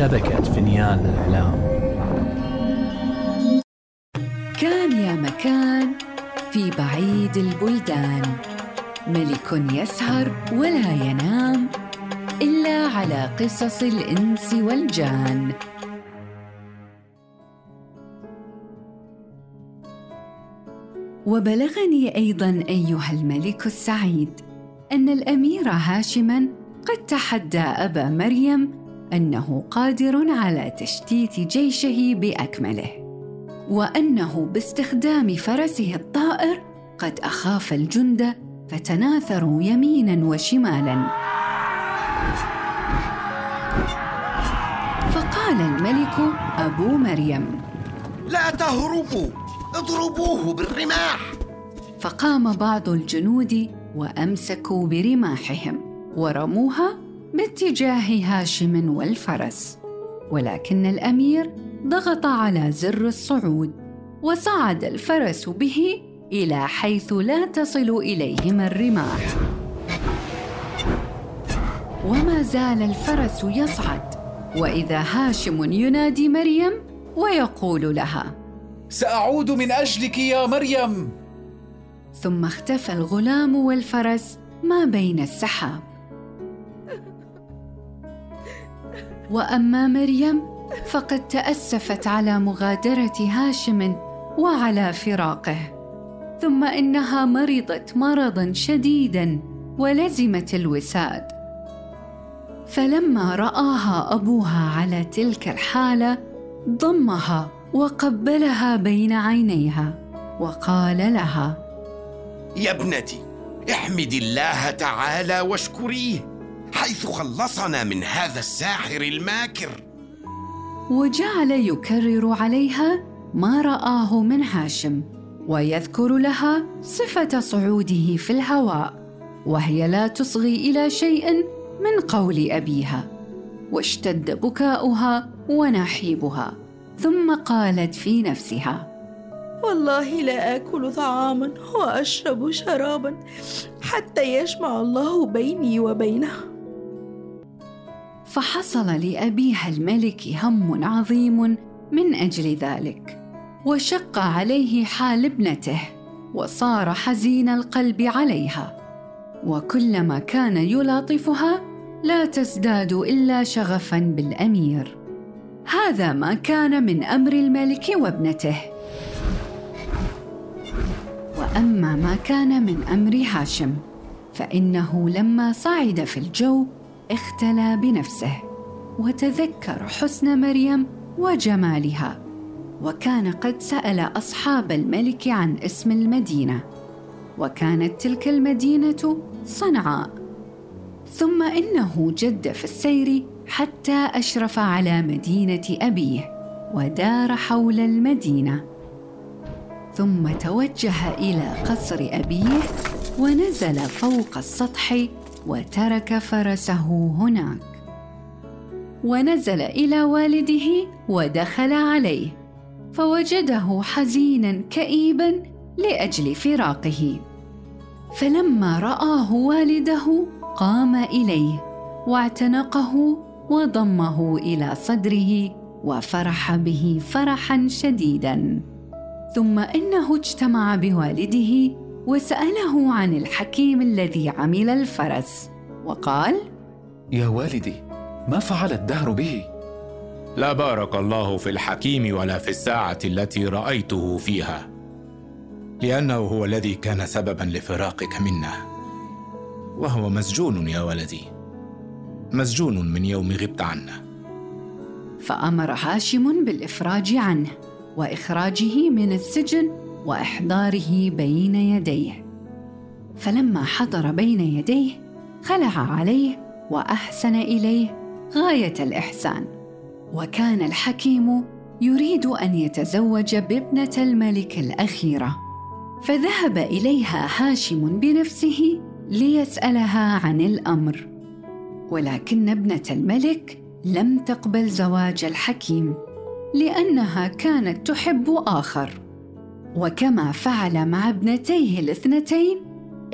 شبكة فينيان للإعلام كان يا مكان في بعيد البلدان. ملك يسهر ولا ينام إلا على قصص الإنس والجان. وبلغني أيضا أيها الملك السعيد أن الأمير هاشما قد تحدى أبا مريم أنه قادر على تشتيت جيشه بأكمله وأنه باستخدام فرسه الطائر قد أخاف الجند فتناثروا يمينا وشمالا. فقال الملك أبو مريم لا تهربوا اضربوه بالرماح. فقام بعض الجنود وأمسكوا برماحهم ورموها باتجاه هاشم والفرس ولكن الأمير ضغط على زر الصعود وصعد الفرس به إلى حيث لا تصل اليهما الرماح. وما زال الفرس يصعد وإذا هاشم ينادي مريم ويقول لها سأعود من أجلك يا مريم. ثم اختفى الغلام والفرس ما بين السحاب. وأما مريم فقد تأسفت على مغادرة هاشم وعلى فراقه. ثم إنها مرضت مرضا شديدا ولزمت الوساد. فلما رآها أبوها على تلك الحالة ضمها وقبلها بين عينيها وقال لها يا ابنتي احمدي الله تعالى واشكريه. حيث خلصنا من هذا الساحر الماكر. وجعل يكرر عليها ما رآه من هاشم ويذكر لها صفة صعوده في الهواء وهي لا تصغي إلى شيء من قول أبيها واشتد بكاؤها ونحيبها ثم قالت في نفسها والله لا آكل طعاما وأشرب شرابا حتى يجمع الله بيني وبينه فحصل لأبيها الملك هم عظيم من أجل ذلك وشق عليه حال ابنته وصار حزين القلب عليها وكلما كان يلاطفها لا تزداد إلا شغفا بالأمير. هذا ما كان من أمر الملك وابنته. وأما ما كان من أمر هاشم فإنه لما صعد في الجو اختلى بنفسه وتذكر حسن مريم وجمالها وكان قد سأل أصحاب الملك عن اسم المدينة وكانت تلك المدينة صنعاء. ثم إنه جد في السير حتى أشرف على مدينة أبيه ودار حول المدينة. ثم توجه إلى قصر أبيه ونزل فوق السطح وترك فرسه هناك. ونزل إلى والده ودخل عليه فوجده حزينا كئيبا لأجل فراقه. فلما رآه والده قام إليه واعتنقه وضمه إلى صدره وفرح به فرحا شديدا. ثم إنه اجتمع بوالده وسأله عن الحكيم الذي عمل الفرس وقال يا والدي ما فعل الدهر به؟ لا بارك الله في الحكيم ولا في الساعة التي رأيته فيها لأنه هو الذي كان سببا لفراقك منا. وهو مسجون يا ولدي مسجون من يوم غبت عنا فأمر هاشم بالإفراج عنه وإخراجه من السجن وإحضاره بين يديه. فلما حضر بين يديه خلع عليه وأحسن إليه غاية الإحسان. وكان الحكيم يريد أن يتزوج بابنة الملك الأخيرة. فذهب إليها هاشم بنفسه ليسألها عن الأمر. ولكن ابنة الملك لم تقبل زواج الحكيم لأنها كانت تحب آخر. وكما فعل مع ابنتيه الاثنتين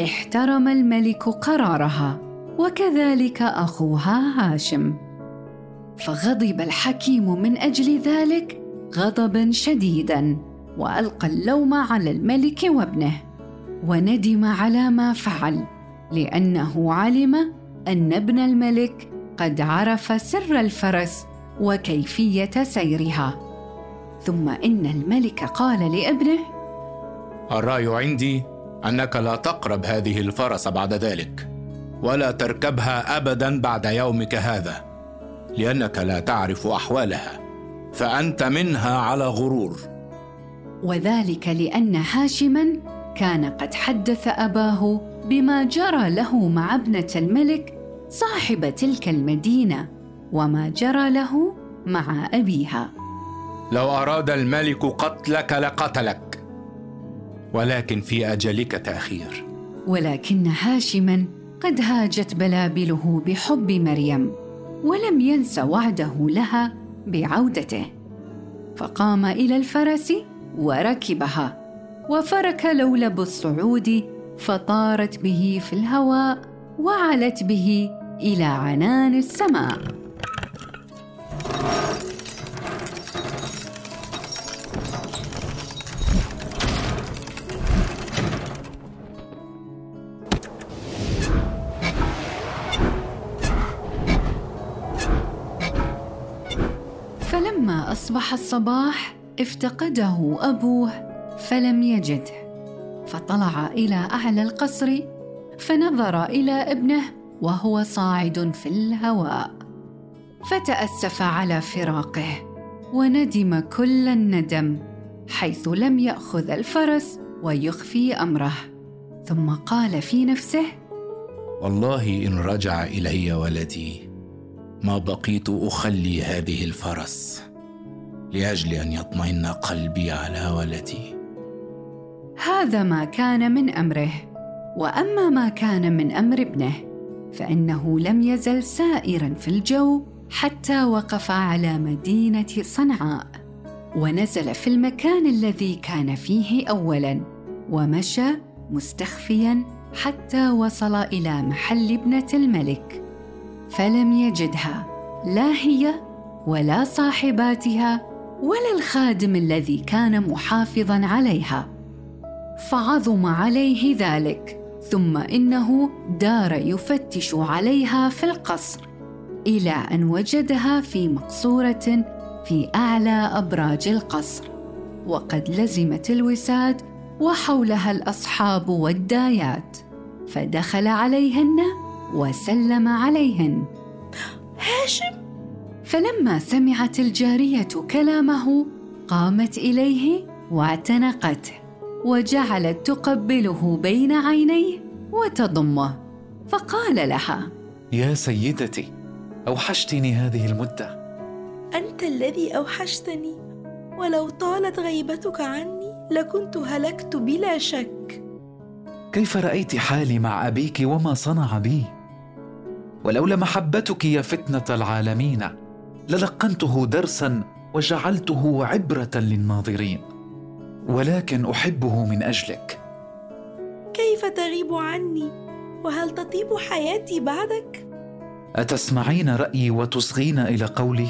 احترم الملك قرارها وكذلك أخوها هاشم. فغضب الحكيم من أجل ذلك غضبا شديدا وألقى اللوم على الملك وابنه وندم على ما فعل لأنه علم أن ابن الملك قد عرف سر الفرس وكيفية سيرها. ثم إن الملك قال لابنه الرأي عندي أنك لا تقرب هذه الفرس بعد ذلك ولا تركبها ابدا بعد يومك هذا لأنك لا تعرف أحوالها فأنت منها على غرور. وذلك لأن هاشما كان قد حدث أباه بما جرى له مع ابنة الملك صاحب تلك المدينة وما جرى له مع أبيها. لو أراد الملك قتلك لقتلك. ولكن في أجلك تأخير. ولكن هاشما قد هاجت بلابله بحب مريم ولم ينس وعده لها بعودته. فقام إلى الفرس وركبها وفرك لولب الصعود فطارت به في الهواء وعلت به إلى عنان السماء. الصباح افتقده أبوه فلم يجده. فطلع إلى اعلى القصر فنظر إلى ابنه وهو صاعد في الهواء. فتأسف على فراقه وندم كل الندم حيث لم يأخذ الفرس ويخفي أمره. ثم قال في نفسه والله إن رجع إلي ولدي ما بقيت أخلي هذه الفرس. لأجل أن يطمئن قلبي على ولدي. هذا ما كان من أمره وأما ما كان من أمر ابنه فإنه لم يزل سائرا في الجو حتى وقف على مدينة صنعاء ونزل في المكان الذي كان فيه اولا ومشى مستخفيا حتى وصل إلى محل ابنة الملك فلم يجدها لا هي ولا صاحباتها ولا الخادم الذي كان محافظا عليها. فعظم عليه ذلك ثم إنه دار يفتش عليها في القصر إلى أن وجدها في مقصورة في أعلى أبراج القصر. وقد لزمت الوساد وحولها الأصحاب والدايات فدخل عليهن وسلم عليهن. هاشم فلما سمعت الجارية كلامه قامت إليه واعتنقته وجعلت تقبله بين عينيه وتضمه فقال لها يا سيدتي أوحشتني هذه المدة. أنت الذي أوحشتني ولو طالت غيبتك عني لكنت هلكت بلا شك. كيف رأيت حالي مع أبيك وما صنع بي؟ ولولا محبتك يا فتنة العالمين. للقنته درسا وجعلته عبرة للناظرين. ولكن أحبه من أجلك. كيف تغيب عني؟ وهل تطيب حياتي بعدك؟ أتسمعين رأيي وتصغين إلى قولي؟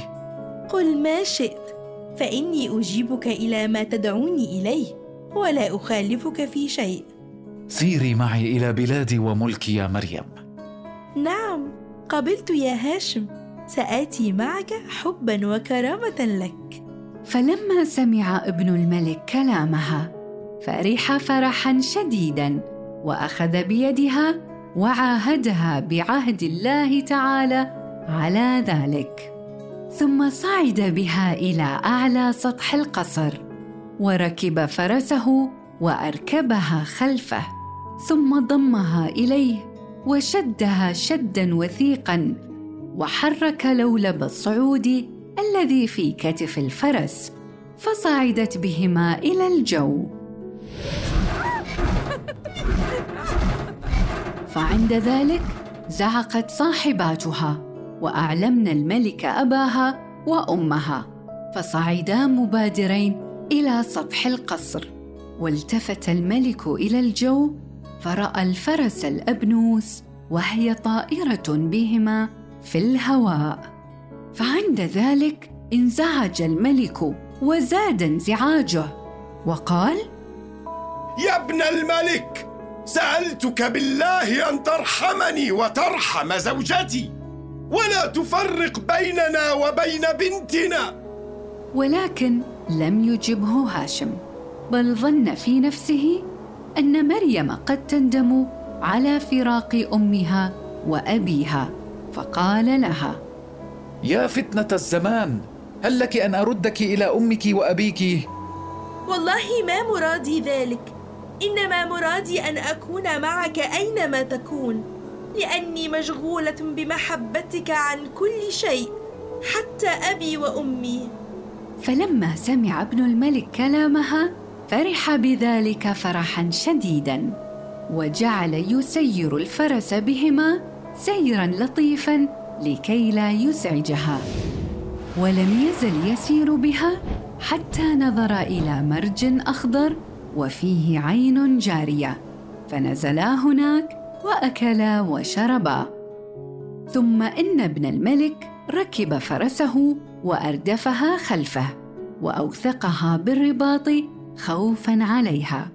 قل ما شئت فإني أجيبك إلى ما تدعوني إليه ولا أخالفك في شيء. سيري معي إلى بلادي وملكي يا مريم. نعم قبلت يا هاشم. سآتي معك حبا وكرامة لك. فلما سمع ابن الملك كلامها فرح فرحا شديدا وأخذ بيدها وعاهدها بعهد الله تعالى على ذلك. ثم صعد بها إلى أعلى سطح القصر وركب فرسه وأركبها خلفه ثم ضمها إليه وشدها شدا وثيقا وحرك لولب الصعود الذي في كتف الفرس فصعدت بهما إلى الجو. فعند ذلك زعقت صاحباتها واعلمن الملك أباها وأمها فصعدا مبادرين إلى سطح القصر. والتفت الملك إلى الجو فرأى الفرس الأبنوس وهي طائرة بهما. في الهواء. فعند ذلك انزعج الملك وزاد انزعاجه. وقال يا ابن الملك سألتك بالله أن ترحمني وترحم زوجتي ولا تفرق بيننا وبين بنتنا. ولكن لم يجبه هاشم بل ظن في نفسه أن مريم قد تندم على فراق أمها وأبيها. فقال لها يا فتنة الزمان هل لك أن أردك إلى أمك وأبيك؟ والله ما مرادي ذلك. إنما مرادي أن أكون معك أينما تكون لأني مشغولة بمحبتك عن كل شيء حتى أبي وأمي. فلما سمع ابن الملك كلامها فرح بذلك فرحا شديدا وجعل يسير الفرس بهما سيرا لطيفا لكي لا يزعجها. ولم يزل يسير بها حتى نظر إلى مرج أخضر وفيه عين جارية. فنزلا هناك واكلا وشربا ثم إن ابن الملك ركب فرسه وأردفها خلفه وأوثقها بالرباط خوفا عليها.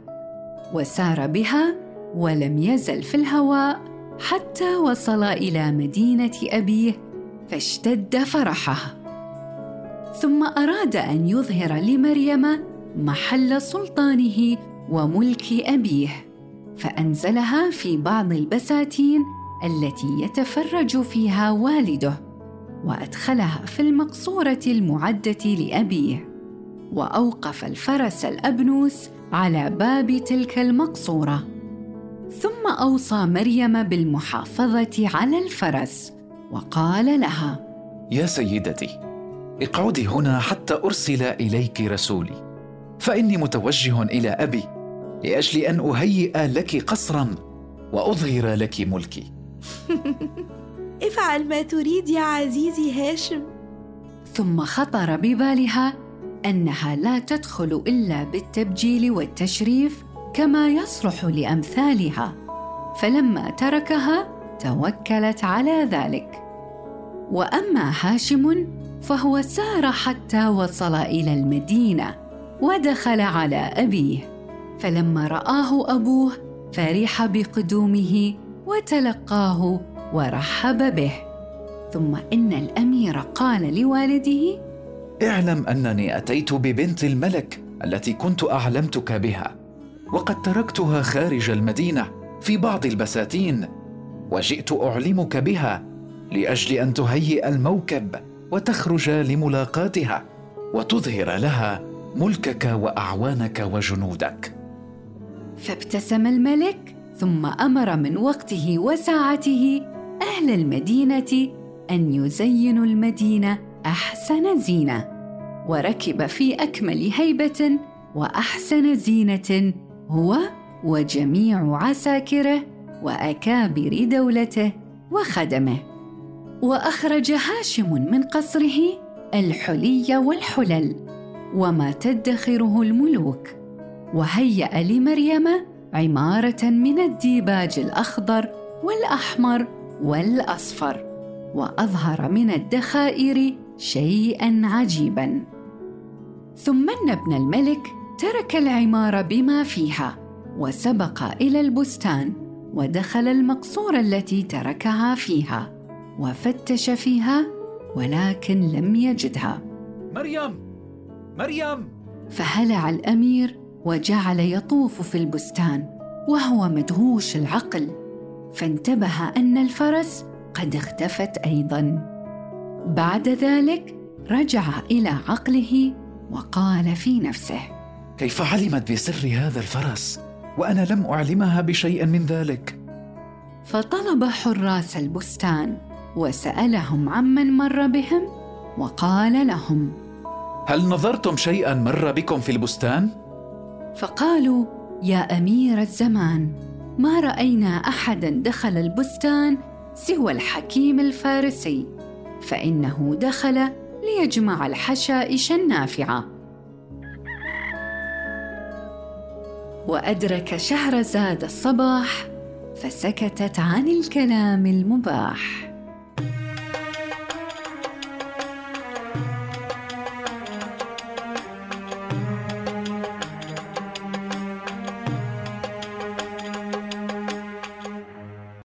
وسار بها ولم يزل في الهواء حتى وصل إلى مدينة أبيه فاشتد فرحه. ثم أراد أن يظهر لمريم محل سلطانه وملك أبيه فأنزلها في بعض البساتين التي يتفرج فيها والده وأدخلها في المقصورة المعدة لأبيه. وأوقف الفرس الأبنوس على باب تلك المقصورة. ثم أوصى مريم بالمحافظة على الفرس وقال لها يا سيدتي اقعدي هنا حتى أرسل إليك رسولي فإني متوجه إلى أبي لأجل أن أهيئ لك قصرا وأظهر لك ملكي. افعل ما تريد يا عزيزي هاشم. ثم خطر ببالها أنها لا تدخل إلا بالتبجيل والتشريف كما يصلح لأمثالها. فلما تركها توكلت على ذلك. وأما هاشم فهو سار حتى وصل إلى المدينة ودخل على أبيه. فلما رآه أبوه فرح بقدومه وتلقاه ورحب به. ثم إن الأمير قال لوالده اعلم أنني أتيت ببنت الملك التي كنت أعلمتك بها. وقد تركتها خارج المدينة في بعض البساتين وجئت أعلمك بها لأجل أن تهيئ الموكب وتخرج لملاقاتها وتظهر لها ملكك وأعوانك وجنودك. فابتسم الملك ثم أمر من وقته وساعته أهل المدينة أن يزينوا المدينة أحسن زينة وركب في أكمل هيبة وأحسن زينة هو وجميع عساكره وأكابر دولته وخدمه. وأخرج هاشم من قصره الحلي والحلل وما تدخره الملوك. وهيأ لمريم عمارة من الديباج الأخضر والأحمر والأصفر وأظهر من الدخائر شيئا عجيبا. ثم أن ابن الملك ترك العماره بما فيها وسبق إلى البستان ودخل المقصورة التي تركها فيها وفتش فيها ولكن لم يجدها. مريم! مريم! فهلع الأمير وجعل يطوف في البستان وهو مدهوش العقل. فانتبه أن الفرس قد اختفت أيضا. بعد ذلك رجع إلى عقله وقال في نفسه كيف علمت بسر هذا الفرس؟ وأنا لم أعلمها بشيء من ذلك. فطلب حراس البستان وسألهم عمن مر بهم وقال لهم هل نظرتم شيئا مر بكم في البستان؟ فقالوا يا أمير الزمان ما رأينا احدا دخل البستان سوى الحكيم الفارسي فإنه دخل ليجمع الحشائش النافعة. وأدرك شهرزاد الصباح فسكتت عن الكلام المباح.